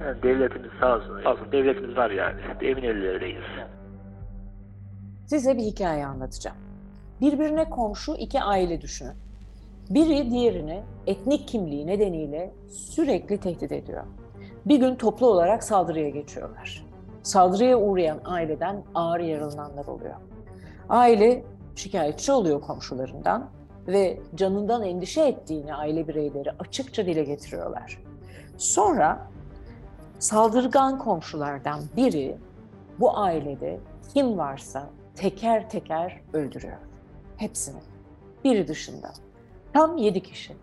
Yani devletimiz sağ olsun. Sağ olsun devletimiz var yani. Emin ellerindeyiz. Size bir hikaye anlatacağım. Birbirine komşu iki aile düşünün. Biri diğerini etnik kimliği nedeniyle sürekli tehdit ediyor. Bir gün toplu olarak saldırıya geçiyorlar. Saldırıya uğrayan aileden ağır yaralananlar oluyor. Aile şikayetçi oluyor komşularından ve canından endişe ettiğini aile bireyleri açıkça dile getiriyorlar. Sonra saldırgan komşulardan biri bu ailede kim varsa teker teker öldürüyor. Hepsini. Biri dışında. Tam yedi kişi.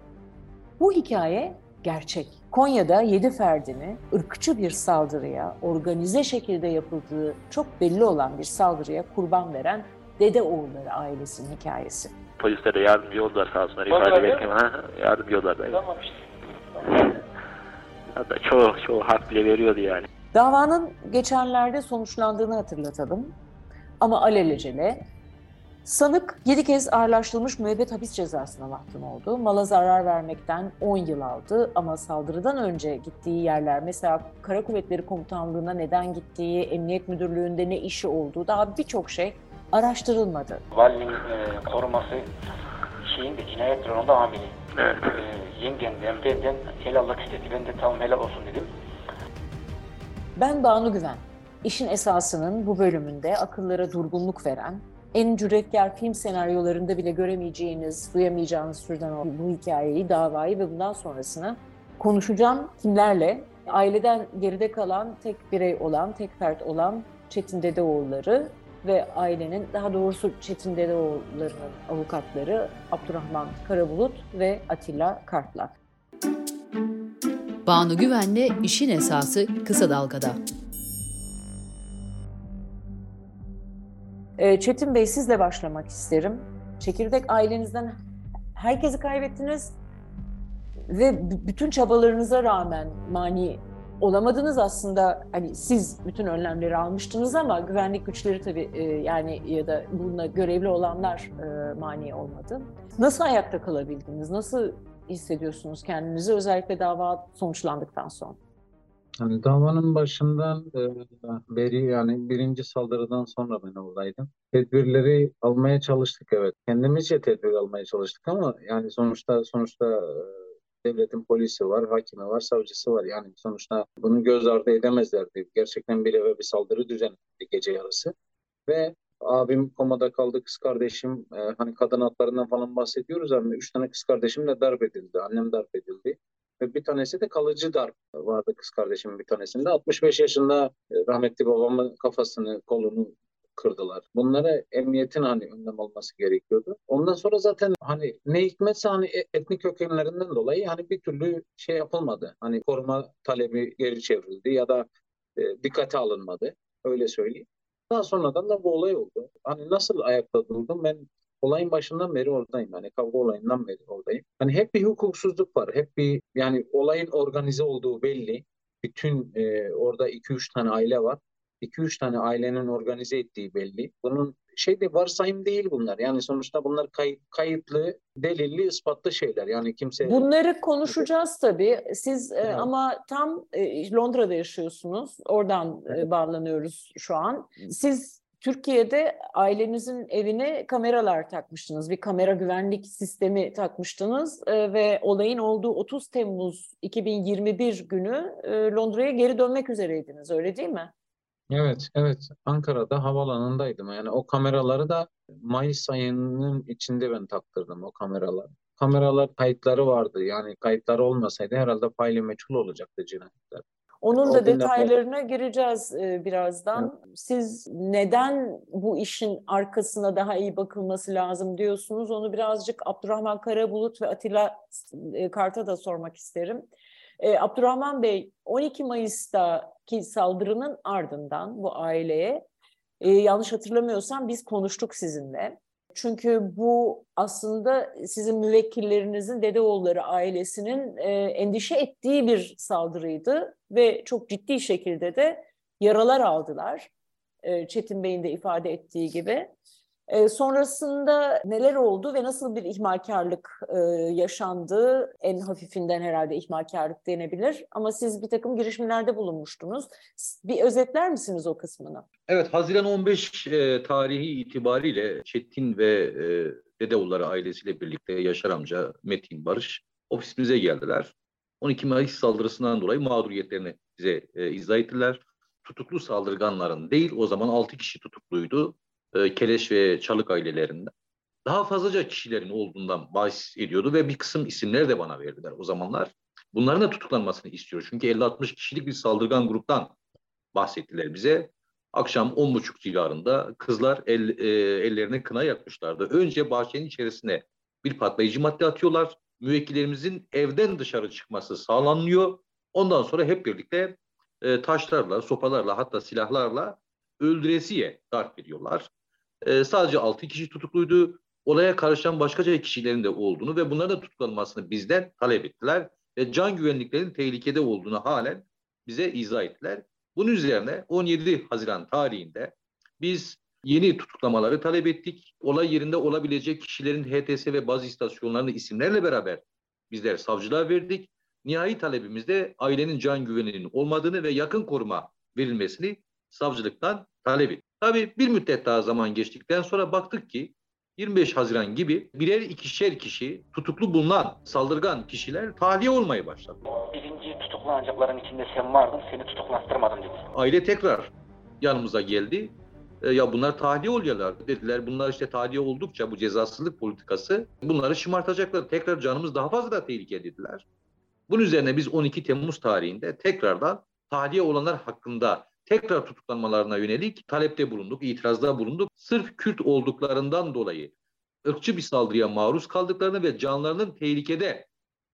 Bu hikaye gerçek. Konya'da yedi ferdini ırkçı bir saldırıya, organize şekilde yapıldığı çok belli olan bir saldırıya kurban veren Dede Oğulları ailesinin hikayesi. Polislere yardımcı oldular sağ olsunlar. ifade verirken ha, yardımcı oldular. Evet. Tamam işte. Hatta çoğu, çoğu hak bile veriyordu yani. Davanın geçenlerde sonuçlandığını hatırlatalım. Ama alelacele sanık 7 kez ağırlaştırılmış müebbet hapis cezasına mahkum oldu. Mala zarar vermekten 10 yıl aldı ama saldırıdan önce gittiği yerler mesela Kara Kuvvetleri Komutanlığı'na neden gittiği, Emniyet Müdürlüğü'nde ne işi olduğu daha birçok şey araştırılmadı. Valinin e, koruması şeyin de cinayet büronunda amiri. Evet. E, yengemden, benden helallık istedi. Ben de tamam helal olsun dedim. Ben Banu Güven. İşin esasının bu bölümünde akıllara durgunluk veren, en cüretkar film senaryolarında bile göremeyeceğiniz, duyamayacağınız türden bu hikayeyi, davayı ve bundan sonrasını konuşacağım kimlerle? Aileden geride kalan, tek birey olan, tek fert olan Çetin Dedeoğulları ve ailenin, daha doğrusu Çetin Dedeoğulları'nın avukatları Abdurrahman Karabulut ve Atilla Kartlak. Banu Güven'le işin esası kısa dalgada. Ee, Çetin Bey sizle başlamak isterim. Çekirdek ailenizden herkesi kaybettiniz ve bütün çabalarınıza rağmen mani olamadınız aslında. Hani siz bütün önlemleri almıştınız ama güvenlik güçleri tabii e, yani ya da bununla görevli olanlar e, mani olmadı. Nasıl ayakta kalabildiniz? Nasıl hissediyorsunuz kendinizi özellikle dava sonuçlandıktan sonra? Hani davanın başından e, beri yani birinci saldırıdan sonra ben oradaydım. Tedbirleri almaya çalıştık evet. Kendimizce tedbir almaya çalıştık ama yani sonuçta sonuçta devletin polisi var, hakimi var, savcısı var. Yani sonuçta bunu göz ardı edemezlerdi. Gerçekten bir eve bir saldırı düzenlendi gece yarısı. Ve abim komada kaldı, kız kardeşim e, hani kadın haklarından falan bahsediyoruz ama üç tane kız kardeşim de darp edildi. Annem darp edildi. Ve bir tanesi de kalıcı darp vardı kız kardeşimin bir tanesinde. 65 yaşında e, rahmetli babamın kafasını, kolunu kırdılar. Bunlara emniyetin hani önlem alması gerekiyordu. Ondan sonra zaten hani ne hikmetse hani e- etnik kökenlerinden dolayı hani bir türlü şey yapılmadı. Hani koruma talebi geri çevrildi ya da e, dikkate alınmadı. Öyle söyleyeyim. Daha sonradan da bu olay oldu. Hani nasıl ayakta durdum ben olayın başından beri oradayım. Hani kavga olayından beri oradayım. Hani hep bir hukuksuzluk var. Hep bir yani olayın organize olduğu belli. Bütün e, orada 2-3 tane aile var. 2-3 tane ailenin organize ettiği belli. Bunun şey de varsayım değil bunlar. Yani sonuçta bunlar kay- kayıtlı, delilli, ispatlı şeyler. Yani kimse Bunları konuşacağız tabii. Siz e, Evet. ama tam e, Londra'da yaşıyorsunuz. Oradan e, bağlanıyoruz şu an. Siz Türkiye'de ailenizin evine kameralar takmıştınız. Bir kamera güvenlik sistemi takmıştınız e, ve olayın olduğu 30 Temmuz 2021 günü e, Londra'ya geri dönmek üzereydiniz. Öyle değil mi? Evet, evet. Ankara'da havaalanındaydım. Yani o kameraları da Mayıs ayının içinde ben taktırdım o kameraları. Kameralar kayıtları vardı. Yani kayıtları olmasaydı herhalde faili meçhul olacaktı cinayetler. Onun da detaylarına gireceğiz e, birazdan. Siz neden bu işin arkasına daha iyi bakılması lazım diyorsunuz? Onu birazcık Abdurrahman Karabulut ve Atilla e, Kart'a da sormak isterim. E, Abdurrahman Bey, 12 Mayıs'taki saldırının ardından bu aileye, e, yanlış hatırlamıyorsam biz konuştuk sizinle. Çünkü bu aslında sizin müvekkillerinizin Dedeoğulları ailesinin e, endişe ettiği bir saldırıydı ve çok ciddi şekilde de yaralar aldılar. E, Çetin Bey'in de ifade ettiği gibi. E, sonrasında neler oldu ve nasıl bir ihmalkarlık e, yaşandı? En hafifinden herhalde ihmalkarlık denebilir. Ama siz bir takım girişimlerde bulunmuştunuz. Bir özetler misiniz o kısmını? Evet, Haziran 15 e, tarihi itibariyle Çetin ve e, Dedeoğulları ailesiyle birlikte Yaşar amca, Metin, Barış ofisimize geldiler. 12 Mayıs saldırısından dolayı mağduriyetlerini bize e, izah ettiler. Tutuklu saldırganların değil, o zaman 6 kişi tutukluydu. E, Keleş ve Çalık ailelerinden. Daha fazlaca kişilerin olduğundan bahis ediyordu ve bir kısım isimler de bana verdiler o zamanlar. Bunların da tutuklanmasını istiyor. Çünkü 50-60 kişilik bir saldırgan gruptan bahsettiler bize. Akşam 10.30 civarında kızlar el, e, ellerine kına yakmışlardı. Önce bahçenin içerisine bir patlayıcı madde atıyorlar. Müvekkillerimizin evden dışarı çıkması sağlanıyor. Ondan sonra hep birlikte e, taşlarla, sopalarla hatta silahlarla öldüresiye darp ediyorlar. E, sadece 6 kişi tutukluydu. Olaya karışan başkaca kişilerin de olduğunu ve bunların da tutuklanmasını bizden talep ettiler. Ve can güvenliklerinin tehlikede olduğunu halen bize izah ettiler. Bunun üzerine 17 Haziran tarihinde biz yeni tutuklamaları talep ettik. Olay yerinde olabilecek kişilerin HTS ve bazı istasyonlarını isimlerle beraber bizler savcılığa verdik. Nihai talebimizde ailenin can güveninin olmadığını ve yakın koruma verilmesini savcılıktan talep ettik. Tabii bir müddet daha zaman geçtikten sonra baktık ki 25 Haziran gibi birer ikişer kişi tutuklu bulunan saldırgan kişiler tahliye olmaya başladı. Birinci tutuklanacakların içinde sen vardın, seni tutuklattırmadım dedi. Aile tekrar yanımıza geldi. E, ya bunlar tahliye oluyorlar dediler. Bunlar işte tahliye oldukça bu cezasızlık politikası bunları şımartacaklar. Tekrar canımız daha fazla da tehlike dediler. Bunun üzerine biz 12 Temmuz tarihinde tekrardan tahliye olanlar hakkında tekrar tutuklanmalarına yönelik talepte bulunduk, itirazda bulunduk. Sırf Kürt olduklarından dolayı ırkçı bir saldırıya maruz kaldıklarını ve canlarının tehlikede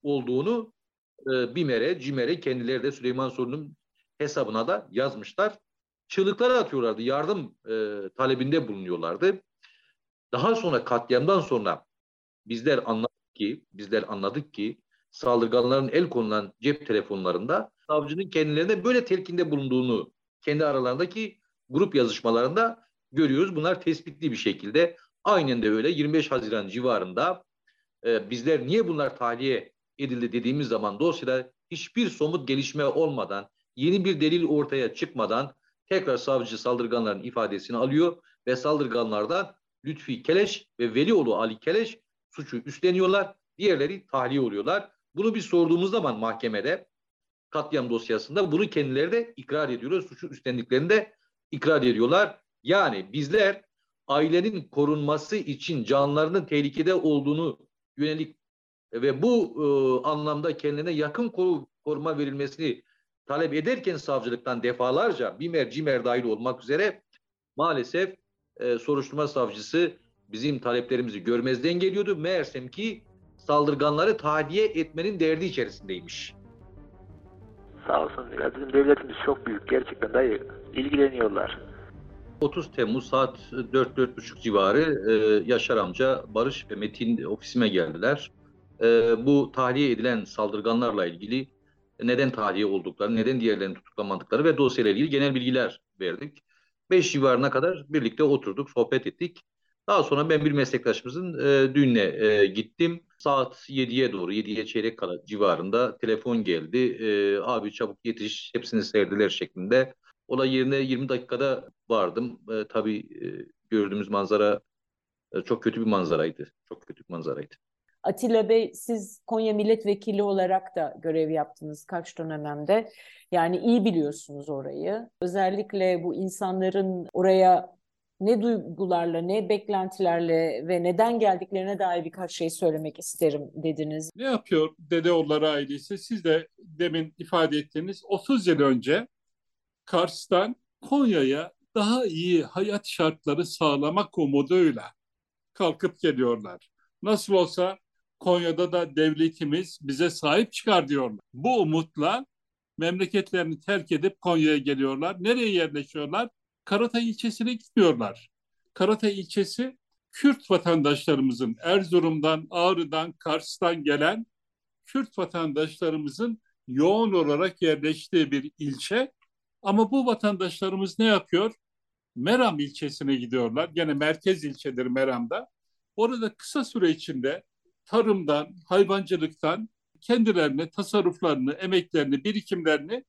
olduğunu e, BİMER'e, CİMER'e kendileri de Süleyman Soylu'nun hesabına da yazmışlar. Çığlıklar atıyorlardı, yardım e, talebinde bulunuyorlardı. Daha sonra katliamdan sonra bizler anladık ki, bizler anladık ki saldırganların el konulan cep telefonlarında savcının kendilerine böyle telkinde bulunduğunu kendi aralarındaki grup yazışmalarında görüyoruz. Bunlar tespitli bir şekilde. Aynen de öyle 25 Haziran civarında e, bizler niye bunlar tahliye edildi dediğimiz zaman dosyada hiçbir somut gelişme olmadan, yeni bir delil ortaya çıkmadan tekrar savcı saldırganların ifadesini alıyor ve saldırganlardan Lütfi Keleş ve Velioğlu Ali Keleş suçu üstleniyorlar. Diğerleri tahliye oluyorlar. Bunu bir sorduğumuz zaman mahkemede katliam dosyasında bunu kendileri de ikrar ediyorlar. Suçu üstlendiklerini de ikrar ediyorlar. Yani bizler ailenin korunması için canlarının tehlikede olduğunu yönelik ve bu e, anlamda kendine yakın koru, koruma verilmesini talep ederken savcılıktan defalarca BİMER, CİMER dahil olmak üzere maalesef e, soruşturma savcısı bizim taleplerimizi görmezden geliyordu. Meğersem ki saldırganları tahliye etmenin derdi içerisindeymiş. Sağ olsun. Ya bizim devletimiz çok büyük. Gerçekten dayı ilgileniyorlar. 30 Temmuz saat 4-4.30 civarı e, Yaşar amca, Barış ve Metin ofisime geldiler. E, bu tahliye edilen saldırganlarla ilgili neden tahliye oldukları, neden diğerlerini tutuklamadıkları ve dosyayla ilgili genel bilgiler verdik. 5 civarına kadar birlikte oturduk, sohbet ettik. Daha sonra ben bir meslektaşımızın e, düğününe e, gittim. Saat 7'ye doğru, 7'ye çeyrek kala civarında telefon geldi. E, abi çabuk yetiş, hepsini serdiler şeklinde. Olay yerine 20 dakikada vardım. E, tabii e, gördüğümüz manzara e, çok kötü bir manzaraydı. Çok kötü bir manzaraydı. Atilla Bey siz Konya Milletvekili olarak da görev yaptınız kaç dönemde. Yani iyi biliyorsunuz orayı. Özellikle bu insanların oraya ne duygularla, ne beklentilerle ve neden geldiklerine dair birkaç şey söylemek isterim dediniz. Ne yapıyor Dedeoğulları ailesi? Siz de demin ifade ettiğiniz 30 yıl önce Kars'tan Konya'ya daha iyi hayat şartları sağlamak umuduyla kalkıp geliyorlar. Nasıl olsa Konya'da da devletimiz bize sahip çıkar diyorlar. Bu umutla memleketlerini terk edip Konya'ya geliyorlar. Nereye yerleşiyorlar? Karatay ilçesine gitmiyorlar. Karatay ilçesi Kürt vatandaşlarımızın Erzurum'dan, Ağrı'dan, Kars'tan gelen Kürt vatandaşlarımızın yoğun olarak yerleştiği bir ilçe. Ama bu vatandaşlarımız ne yapıyor? Meram ilçesine gidiyorlar. Gene merkez ilçedir Meram'da. Orada kısa süre içinde tarımdan, hayvancılıktan kendilerine tasarruflarını, emeklerini, birikimlerini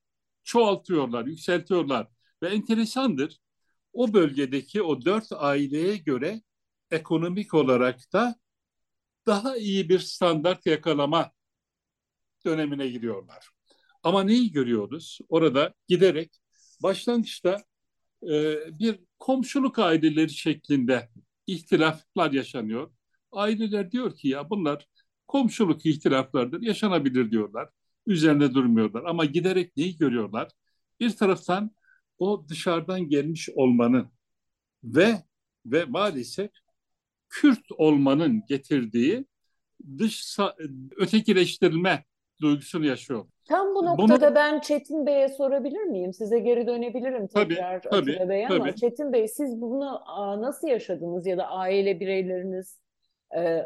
çoğaltıyorlar, yükseltiyorlar. Ve enteresandır, o bölgedeki o dört aileye göre ekonomik olarak da daha iyi bir standart yakalama dönemine giriyorlar. Ama neyi görüyoruz? Orada giderek başlangıçta e, bir komşuluk aileleri şeklinde ihtilaflar yaşanıyor. Aileler diyor ki ya bunlar komşuluk ihtilaflardır, yaşanabilir diyorlar. Üzerine durmuyorlar ama giderek neyi görüyorlar? Bir taraftan o dışarıdan gelmiş olmanın ve ve maalesef Kürt olmanın getirdiği dış ötekileştirilme duygusunu yaşıyor. Tam bu noktada Bunu... ben Çetin Bey'e sorabilir miyim? Size geri dönebilirim tekrar tabii, Atilla tabii, Bey ama tabii. Çetin Bey siz bunu nasıl yaşadınız ya da aile bireyleriniz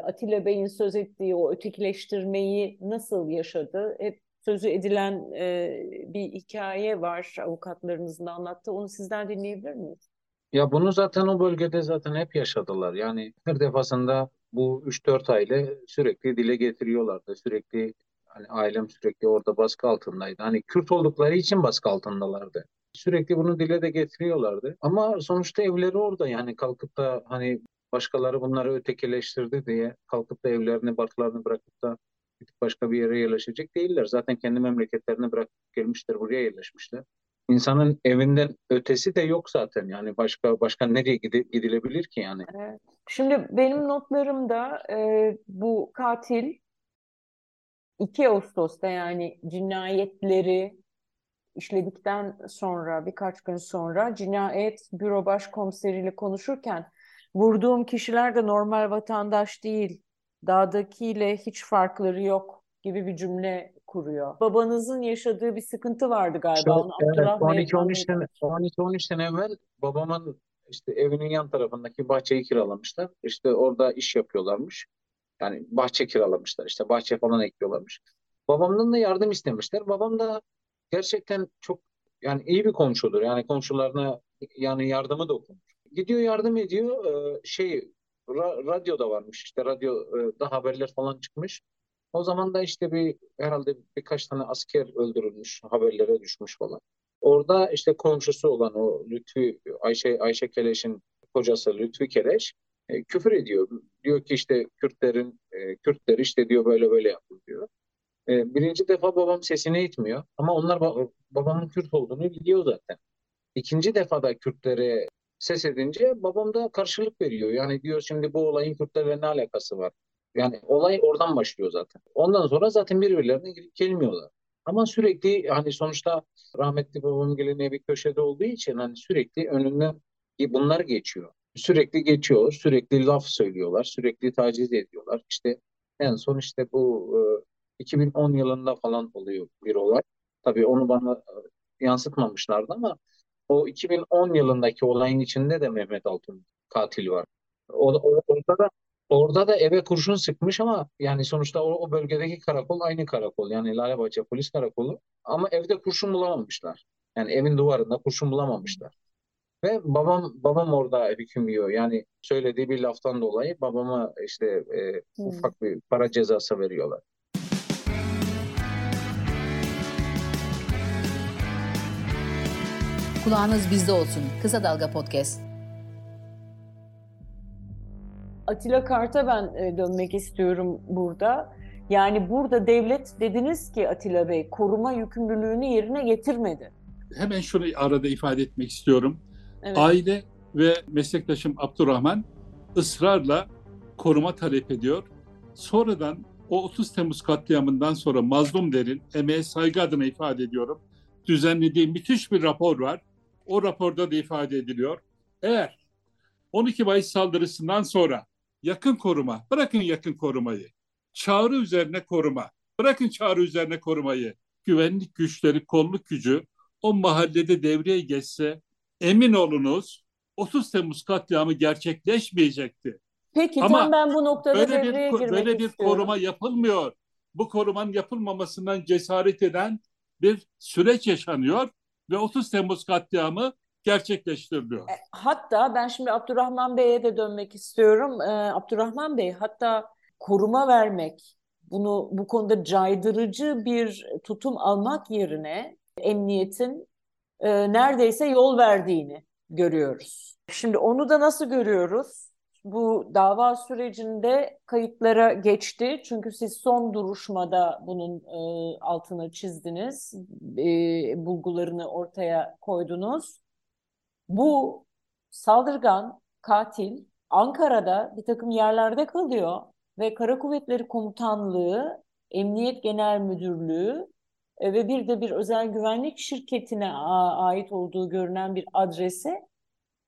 Atilla Bey'in söz ettiği o ötekileştirmeyi nasıl yaşadı? Hep sözü edilen bir hikaye var avukatlarınızın anlattığı. Onu sizden dinleyebilir miyiz? Ya bunu zaten o bölgede zaten hep yaşadılar. Yani her defasında bu 3-4 aile sürekli dile getiriyorlardı. Sürekli hani ailem sürekli orada baskı altındaydı. Hani Kürt oldukları için baskı altındalardı. Sürekli bunu dile de getiriyorlardı. Ama sonuçta evleri orada yani kalkıp da hani başkaları bunları ötekileştirdi diye kalkıp da evlerini, barklarını bırakıp da başka bir yere yerleşecek değiller. Zaten kendi memleketlerini bırakıp gelmişler, buraya yerleşmişler. İnsanın evinden ötesi de yok zaten. Yani başka başka nereye gidilebilir ki yani? Şimdi benim notlarımda e, bu katil 2 Ağustos'ta yani cinayetleri işledikten sonra birkaç gün sonra cinayet büro başkomiseriyle konuşurken vurduğum kişiler de normal vatandaş değil, dağdakiyle hiç farkları yok gibi bir cümle kuruyor. Babanızın yaşadığı bir sıkıntı vardı galiba. Onu evet, 12-13 sene, 12-13 sene evvel babamın işte evinin yan tarafındaki bahçeyi kiralamışlar. İşte orada iş yapıyorlarmış. Yani bahçe kiralamışlar işte bahçe falan ekliyorlarmış. Babamdan da yardım istemişler. Babam da gerçekten çok yani iyi bir komşudur. Yani komşularına yani yardımı dokunur. Gidiyor yardım ediyor. Ee, şey ra- radyoda varmış işte radyoda haberler falan çıkmış. O zaman da işte bir herhalde birkaç tane asker öldürülmüş, haberlere düşmüş falan. Orada işte komşusu olan o Lütfü Ayşe Ayşe Keleş'in kocası Lütfü Keleş e, küfür ediyor. Diyor ki işte Kürtlerin e, Kürtler işte diyor böyle böyle yapıyor diyor. E, birinci defa babam sesini itmiyor ama onlar babamın Kürt olduğunu biliyor zaten. İkinci defa da Kürtlere ses edince babam da karşılık veriyor. Yani diyor şimdi bu olayın Kürtlerle ne alakası var? Yani olay oradan başlıyor zaten. Ondan sonra zaten birbirlerine girip gelmiyorlar. Ama sürekli hani sonuçta rahmetli babamın geleneği bir köşede olduğu için hani sürekli önünden bunlar geçiyor. Sürekli geçiyor, sürekli laf söylüyorlar, sürekli taciz ediyorlar. İşte en son işte bu 2010 yılında falan oluyor bir olay. Tabii onu bana yansıtmamışlardı ama o 2010 yılındaki olayın içinde de Mehmet Altun katil var. O, o, orada da orada da eve kurşun sıkmış ama yani sonuçta o, o bölgedeki karakol aynı karakol. Yani Lalebahçe polis karakolu ama evde kurşun bulamamışlar. Yani evin duvarında kurşun bulamamışlar. Ve babam babam orada hüküm yiyor. Yani söylediği bir laftan dolayı babama işte e, hmm. ufak bir para cezası veriyorlar. Kulağınız bizde olsun. Kısa Dalga Podcast. Atilla Kart'a ben e, dönmek istiyorum burada. Yani burada devlet dediniz ki Atilla Bey koruma yükümlülüğünü yerine getirmedi. Hemen şunu arada ifade etmek istiyorum. Evet. Aile ve meslektaşım Abdurrahman ısrarla koruma talep ediyor. Sonradan o 30 Temmuz katliamından sonra mazlum derin, emeğe saygı adına ifade ediyorum. Düzenlediği müthiş bir rapor var. O raporda da ifade ediliyor. Eğer 12 Mayıs saldırısından sonra yakın koruma, bırakın yakın korumayı, çağrı üzerine koruma, bırakın çağrı üzerine korumayı, güvenlik güçleri, kolluk gücü o mahallede devreye geçse emin olunuz 30 Temmuz katliamı gerçekleşmeyecekti. Peki Ama tam ben bu noktada böyle devreye bir, girmek Böyle bir istiyorum. koruma yapılmıyor. Bu korumanın yapılmamasından cesaret eden bir süreç yaşanıyor ve 30 Temmuz katliamı gerçekleştiriliyor. E, hatta ben şimdi Abdurrahman Bey'e de dönmek istiyorum. Ee, Abdurrahman Bey hatta koruma vermek, bunu bu konuda caydırıcı bir tutum almak yerine emniyetin e, neredeyse yol verdiğini görüyoruz. Şimdi onu da nasıl görüyoruz? Bu dava sürecinde kayıtlara geçti. Çünkü siz son duruşmada bunun e, altını çizdiniz, e, bulgularını ortaya koydunuz. Bu saldırgan, katil Ankara'da bir takım yerlerde kalıyor ve Kara Kuvvetleri Komutanlığı, Emniyet Genel Müdürlüğü e, ve bir de bir özel güvenlik şirketine ait olduğu görünen bir adrese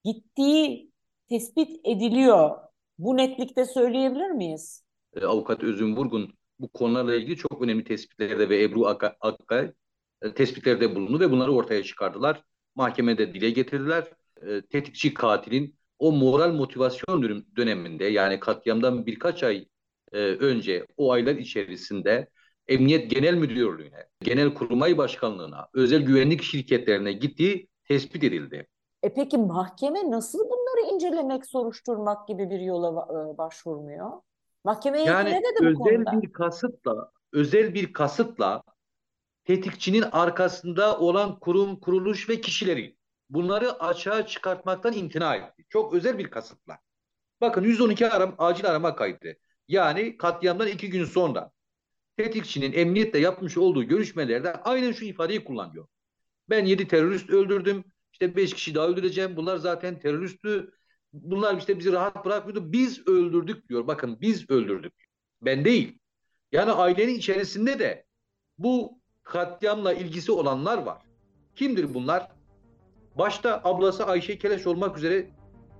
gittiği tespit ediliyor. Bu netlikte söyleyebilir miyiz? E, Avukat Özün Vurgun bu konularla ilgili çok önemli tespitlerde ve Ebru Akkay Akka, e, tespitlerde bulundu ve bunları ortaya çıkardılar. Mahkemede dile getirdiler. E, tetikçi katilin o moral motivasyon döneminde yani katliamdan birkaç ay önce o aylar içerisinde Emniyet Genel Müdürlüğü'ne, Genel Kurmay Başkanlığı'na, özel güvenlik şirketlerine gittiği tespit edildi. E peki mahkeme nasıl bunları incelemek, soruşturmak gibi bir yola e, başvurmuyor? Mahkeme yani ne dedi bu özel konuda? bir kasıtla, özel bir kasıtla tetikçinin arkasında olan kurum, kuruluş ve kişileri bunları açığa çıkartmaktan imtina etti. Çok özel bir kasıtla. Bakın 112 aram, acil arama kaydı. Yani katliamdan iki gün sonra tetikçinin emniyetle yapmış olduğu görüşmelerde aynen şu ifadeyi kullanıyor. Ben 7 terörist öldürdüm. İşte 5 kişi daha öldüreceğim. Bunlar zaten teröristti. Bunlar işte bizi rahat bırakmıyordu. Biz öldürdük diyor. Bakın biz öldürdük. Ben değil. Yani ailenin içerisinde de bu katliamla ilgisi olanlar var. Kimdir bunlar? Başta ablası Ayşe Keleş olmak üzere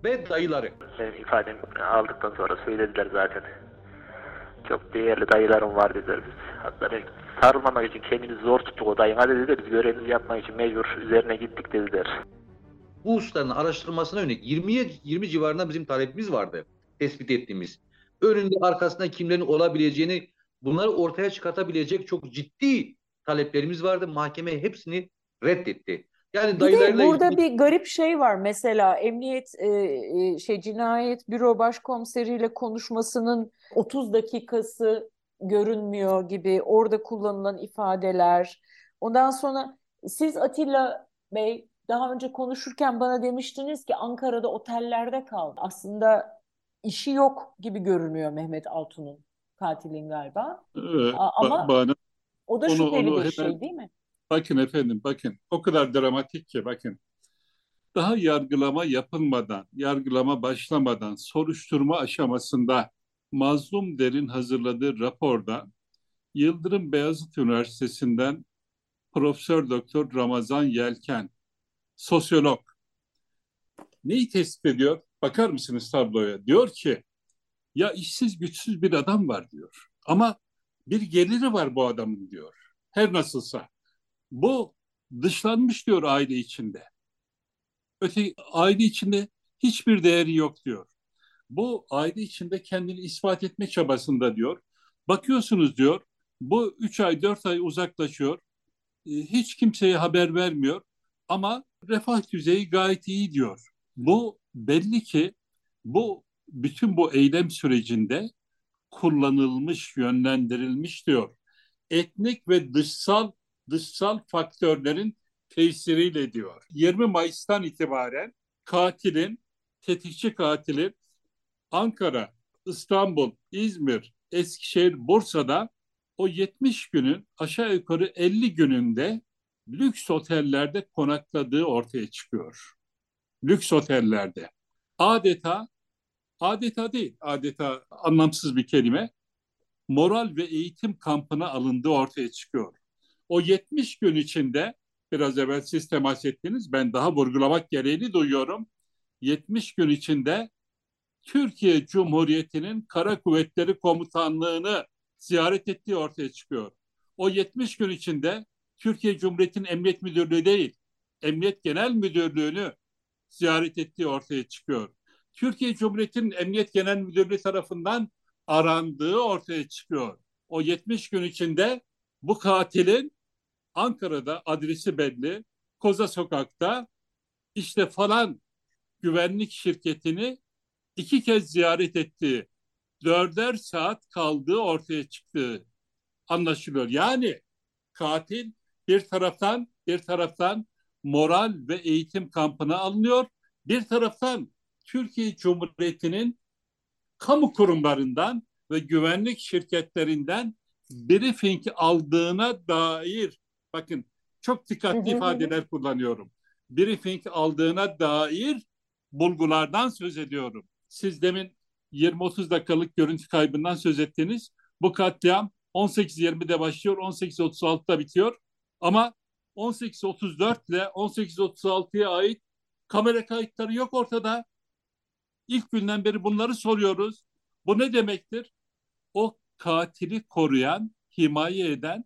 ve dayıları. Benim ifademi aldıktan sonra söylediler zaten. Çok değerli dayılarım var dediler. Hatta ben sarılmamak için kendimizi zor tuttuk o dayıma dediler. Biz görevimizi yapmak için mecbur üzerine gittik dediler. Bu hususların araştırılmasına yönelik 20'ye 20 civarında bizim talepimiz vardı. Tespit ettiğimiz. Önünde arkasında kimlerin olabileceğini bunları ortaya çıkartabilecek çok ciddi taleplerimiz vardı. Mahkeme hepsini reddetti. Yani bir de burada bir garip şey var. Mesela emniyet e, şey cinayet büro başkomiseriyle konuşmasının 30 dakikası görünmüyor gibi orada kullanılan ifadeler. Ondan sonra siz Atilla Bey daha önce konuşurken bana demiştiniz ki Ankara'da otellerde kaldı. Aslında işi yok gibi görünüyor Mehmet Altun'un katilin galiba. Evet, Ama bana, o da şüpheli onu bir şey değil mi? Bakın efendim bakın o kadar dramatik ki bakın. Daha yargılama yapılmadan, yargılama başlamadan soruşturma aşamasında Mazlum Der'in hazırladığı raporda Yıldırım Beyazıt Üniversitesi'nden Profesör Doktor Ramazan Yelken, sosyolog. Neyi tespit ediyor? Bakar mısınız tabloya? Diyor ki ya işsiz güçsüz bir adam var diyor. Ama bir geliri var bu adamın diyor. Her nasılsa. Bu dışlanmış diyor aile içinde. Öte aile içinde hiçbir değeri yok diyor. Bu aile içinde kendini ispat etme çabasında diyor. Bakıyorsunuz diyor bu üç ay dört ay uzaklaşıyor. E, hiç kimseye haber vermiyor ama refah düzeyi gayet iyi diyor. Bu belli ki bu bütün bu eylem sürecinde kullanılmış, yönlendirilmiş diyor. Etnik ve dışsal dışsal faktörlerin tesiriyle diyor. 20 Mayıs'tan itibaren katilin, tetikçi katilin Ankara, İstanbul, İzmir, Eskişehir, Bursa'da o 70 günün aşağı yukarı 50 gününde lüks otellerde konakladığı ortaya çıkıyor. Lüks otellerde. Adeta, adeta değil, adeta anlamsız bir kelime, moral ve eğitim kampına alındığı ortaya çıkıyor. O 70 gün içinde biraz evvel siz temas ettiniz. Ben daha vurgulamak gereğini duyuyorum. 70 gün içinde Türkiye Cumhuriyeti'nin Kara Kuvvetleri Komutanlığı'nı ziyaret ettiği ortaya çıkıyor. O 70 gün içinde Türkiye Cumhuriyeti'nin Emniyet Müdürlüğü değil, Emniyet Genel Müdürlüğü'nü ziyaret ettiği ortaya çıkıyor. Türkiye Cumhuriyeti'nin Emniyet Genel Müdürlüğü tarafından arandığı ortaya çıkıyor. O 70 gün içinde bu katilin Ankara'da adresi belli, Koza Sokak'ta işte falan güvenlik şirketini iki kez ziyaret etti. Dörder saat kaldığı ortaya çıktığı anlaşılıyor. Yani katil bir taraftan bir taraftan moral ve eğitim kampına alınıyor. Bir taraftan Türkiye Cumhuriyeti'nin kamu kurumlarından ve güvenlik şirketlerinden briefing aldığına dair bakın çok dikkatli ifadeler kullanıyorum. Briefing aldığına dair bulgulardan söz ediyorum. Siz demin 20-30 dakikalık görüntü kaybından söz ettiniz. Bu katliam 18.20'de başlıyor, 18.36'da bitiyor. Ama 18.34 ile 18.36'ya ait kamera kayıtları yok ortada. İlk günden beri bunları soruyoruz. Bu ne demektir? O katili koruyan, himaye eden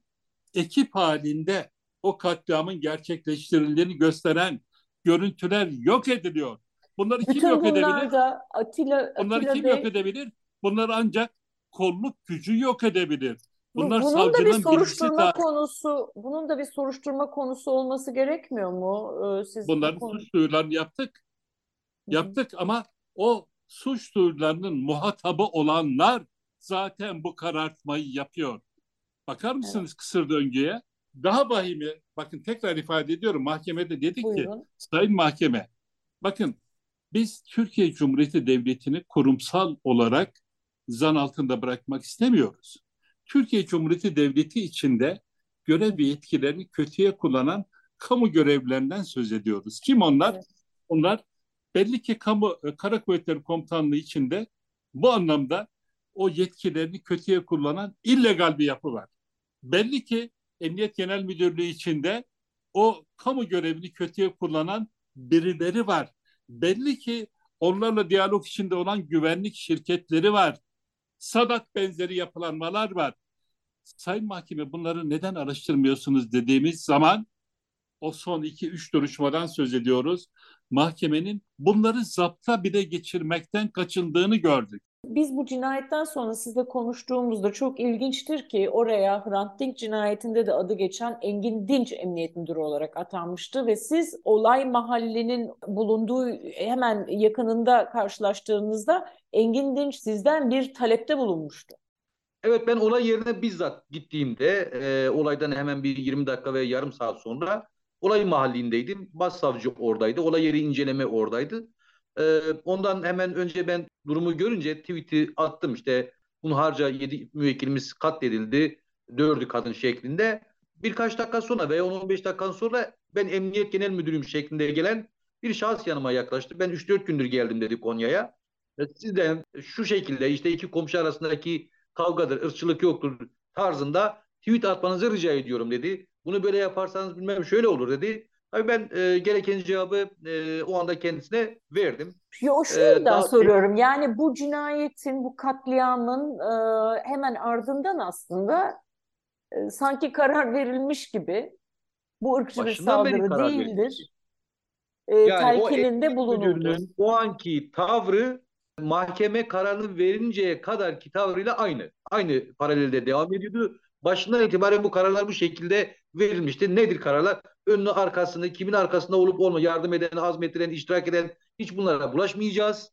ekip halinde o katliamın gerçekleştirildiğini gösteren görüntüler yok ediliyor. Bunları Bütün kim yok edebilir? da Atilla, Bunları Atilla kim Bey, yok edebilir? Bunları ancak kolluk gücü yok edebilir. bu- Bunlar bunun da bir soruşturma da konusu, bunun da bir soruşturma konusu olması gerekmiyor mu? Ee, Siz bu bunların konu- suç duyurularını yaptık. Hı. Yaptık ama o suç duyurularının muhatabı olanlar zaten bu karartmayı yapıyor. Bakar mısınız kısır döngüye? Daha vahimi, bakın tekrar ifade ediyorum mahkemede dedik ki. Sayın Mahkeme, bakın biz Türkiye Cumhuriyeti Devleti'ni kurumsal olarak zan altında bırakmak istemiyoruz. Türkiye Cumhuriyeti Devleti içinde görev ve yetkilerini kötüye kullanan kamu görevlilerinden söz ediyoruz. Kim onlar? Evet. Onlar belli ki kamu e, kara kuvvetleri komutanlığı içinde bu anlamda o yetkilerini kötüye kullanan illegal bir yapı var. Belli ki Emniyet Genel Müdürlüğü içinde o kamu görevini kötüye kullanan birileri var. Belli ki onlarla diyalog içinde olan güvenlik şirketleri var. Sadat benzeri yapılanmalar var. Sayın Mahkeme bunları neden araştırmıyorsunuz dediğimiz zaman o son iki üç duruşmadan söz ediyoruz. Mahkemenin bunları zapta bile geçirmekten kaçındığını gördük. Biz bu cinayetten sonra sizle konuştuğumuzda çok ilginçtir ki oraya Hrant Dink cinayetinde de adı geçen Engin Dinç Emniyet Müdürü olarak atanmıştı ve siz olay mahallinin bulunduğu hemen yakınında karşılaştığınızda Engin Dinç sizden bir talepte bulunmuştu. Evet ben olay yerine bizzat gittiğimde e, olaydan hemen bir 20 dakika ve yarım saat sonra olay mahallindeydim. Başsavcı oradaydı. Olay yeri inceleme oradaydı. E, ondan hemen önce ben durumu görünce tweet'i attım işte Hunharca 7 müvekkilimiz katledildi. Dördü kadın şeklinde. Birkaç dakika sonra veya 10-15 dakika sonra ben Emniyet Genel Müdürüyüm şeklinde gelen bir şahıs yanıma yaklaştı. Ben 3-4 gündür geldim dedi Konya'ya. E, Sizden şu şekilde işte iki komşu arasındaki kavgadır, ırkçılık yoktur tarzında tweet atmanızı rica ediyorum dedi. Bunu böyle yaparsanız bilmem şöyle olur dedi. Tabii ben e, gereken cevabı e, o anda kendisine verdim. Yo, şunu Ee, da daha- soruyorum. Yani bu cinayetin, bu katliamın e, hemen ardından aslında e, sanki karar verilmiş gibi bu ırkçı bir saldırı değildir. verilmiş. E, Yani o telkininde bulunuldu. o anki tavrı mahkeme kararını verinceye kadarki tavrıyla aynı. Aynı paralelde devam ediyordu. Başından itibaren bu kararlar bu şekilde verilmişti. Nedir kararlar? Önünü arkasını, kimin arkasında olup olma, yardım eden, azmettiren, iştirak eden hiç bunlara bulaşmayacağız.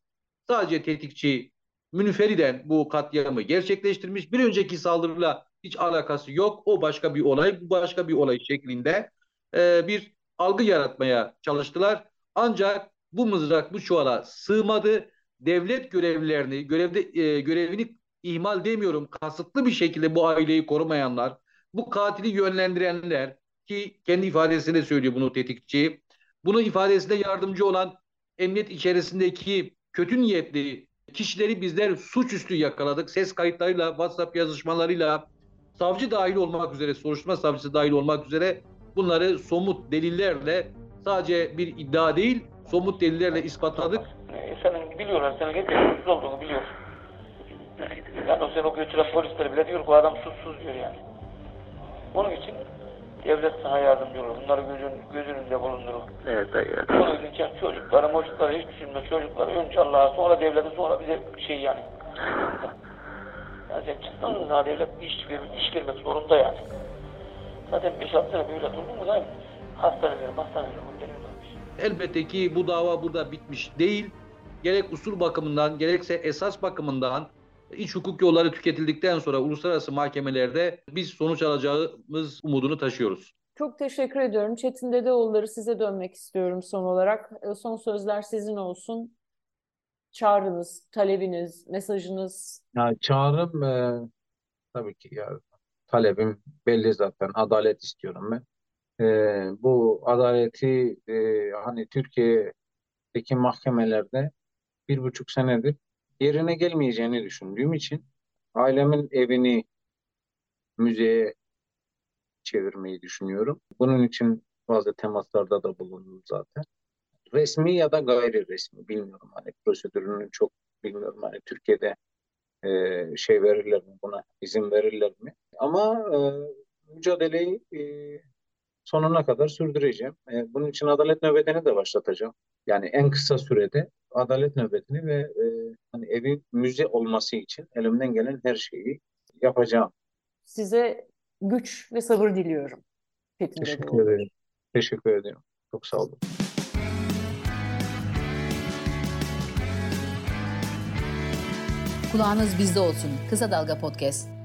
Sadece tetikçi münferiden bu katliamı gerçekleştirmiş. Bir önceki saldırıyla hiç alakası yok. O başka bir olay, bu başka bir olay şeklinde e, bir algı yaratmaya çalıştılar. Ancak bu mızrak bu çuvala sığmadı. Devlet görevlilerini, görevde e, görevini ihmal demiyorum, kasıtlı bir şekilde bu aileyi korumayanlar, bu katili yönlendirenler ki kendi ifadesinde söylüyor bunu tetikçi. Bunu ifadesinde yardımcı olan emniyet içerisindeki kötü niyetli kişileri bizler suçüstü yakaladık. Ses kayıtlarıyla, WhatsApp yazışmalarıyla, savcı dahil olmak üzere, soruşturma savcısı dahil olmak üzere bunları somut delillerle sadece bir iddia değil, somut delillerle ispatladık. Ee, Senin biliyorlar, hep suçsuz olduğunu biliyor. Yani o seni o götüren polisler bile diyor ki "Bu adam suçsuz diyor yani. Onun için devlet sana yardımcı olur. Bunları gözün, göz önünde bulundurur. Evet dayı. evet. Onun için çocukları, çocukları hiç düşünme. Çocukları önce Allah'a, sonra devlete, sonra bize bir şey yani. Yani sen çıktığın zaman devlet bir iş, ver, iş vermek zorunda yani. Zaten 5-6 sene böyle durdun mu da hastaneler, hastaneler, hastaneler. Elbette ki bu dava burada bitmiş değil. Gerek usul bakımından gerekse esas bakımından iç hukuk yolları tüketildikten sonra uluslararası mahkemelerde biz sonuç alacağımız umudunu taşıyoruz. Çok teşekkür ediyorum. Çetin Dedeoğulları size dönmek istiyorum son olarak. E, Son sözler sizin olsun. Çağrınız, talebiniz, mesajınız. Yani çağrım e, tabii ki ya talebim belli zaten adalet istiyorum ben. E, bu adaleti e, hani Türkiye'deki mahkemelerde bir buçuk senedir yerine gelmeyeceğini düşündüğüm için ailemin evini müzeye çevirmeyi düşünüyorum. Bunun için bazı temaslarda da bulundum zaten. Resmi ya da gayri resmi bilmiyorum hani prosedürünü çok bilmiyorum hani Türkiye'de e, şey verirler mi buna izin verirler mi? Ama e, mücadeleyi e, sonuna kadar sürdüreceğim. E, bunun için adalet nöbetini de başlatacağım. Yani en kısa sürede adalet nöbetini ve e, hani evi müze olması için elimden gelen her şeyi yapacağım. Size güç ve sabır diliyorum. Çetin Teşekkür ederim. Teşekkür ederim. Çok sağ olun. Kulağınız bizde olsun. Kısa Dalga Podcast.